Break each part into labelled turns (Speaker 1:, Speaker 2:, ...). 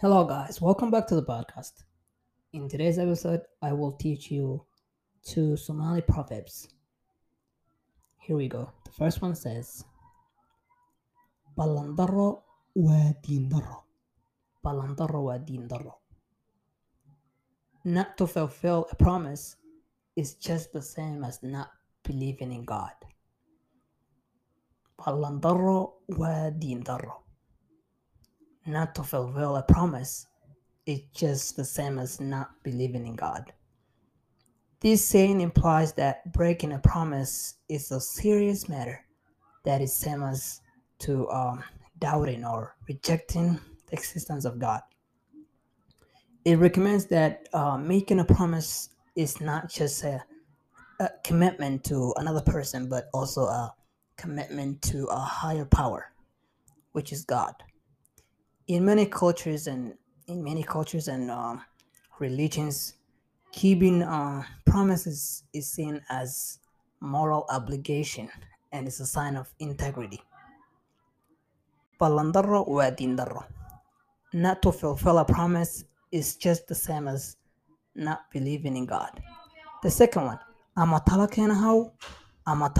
Speaker 1: Hello, guys. Welcome back to the podcast. In today's episode, I will teach you two Somali proverbs. Here we go. The first one says, Balandaro wa dindaro. Balandaro wa dindaro. Not to fulfill a promise is just the same as not believing in God. Balandaro wa dindaro not to fulfill a promise is just the same as not believing in God. This saying implies that breaking a promise is a serious matter that is same as to um, doubting or rejecting the existence of God. It recommends that uh, making a promise is not just a, a commitment to another person, but also a commitment to a higher power, which is God in many cultures and in many cultures and um, religions, keeping uh, promises is seen as moral obligation and is a sign of integrity. Not to fulfill a promise is just the same as not believing in God. The second one, ama tala keenahaw, ama.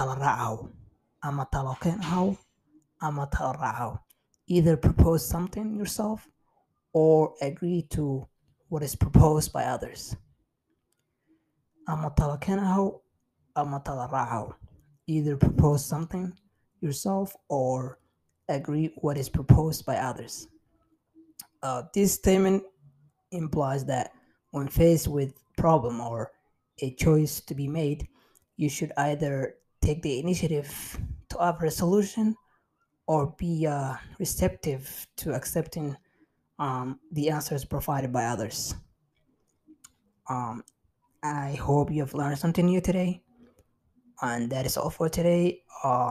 Speaker 1: Ama either propose something yourself or agree to what is proposed by others. Amatalakanaho, amatalaraho. Either propose something yourself or agree what is proposed by others. Uh, this statement implies that when faced with problem or a choice to be made, you should either take the initiative to offer a solution or be uh, receptive to accepting um, the answers provided by others. Um, I hope you have learned something new today. And that is all for today. Uh,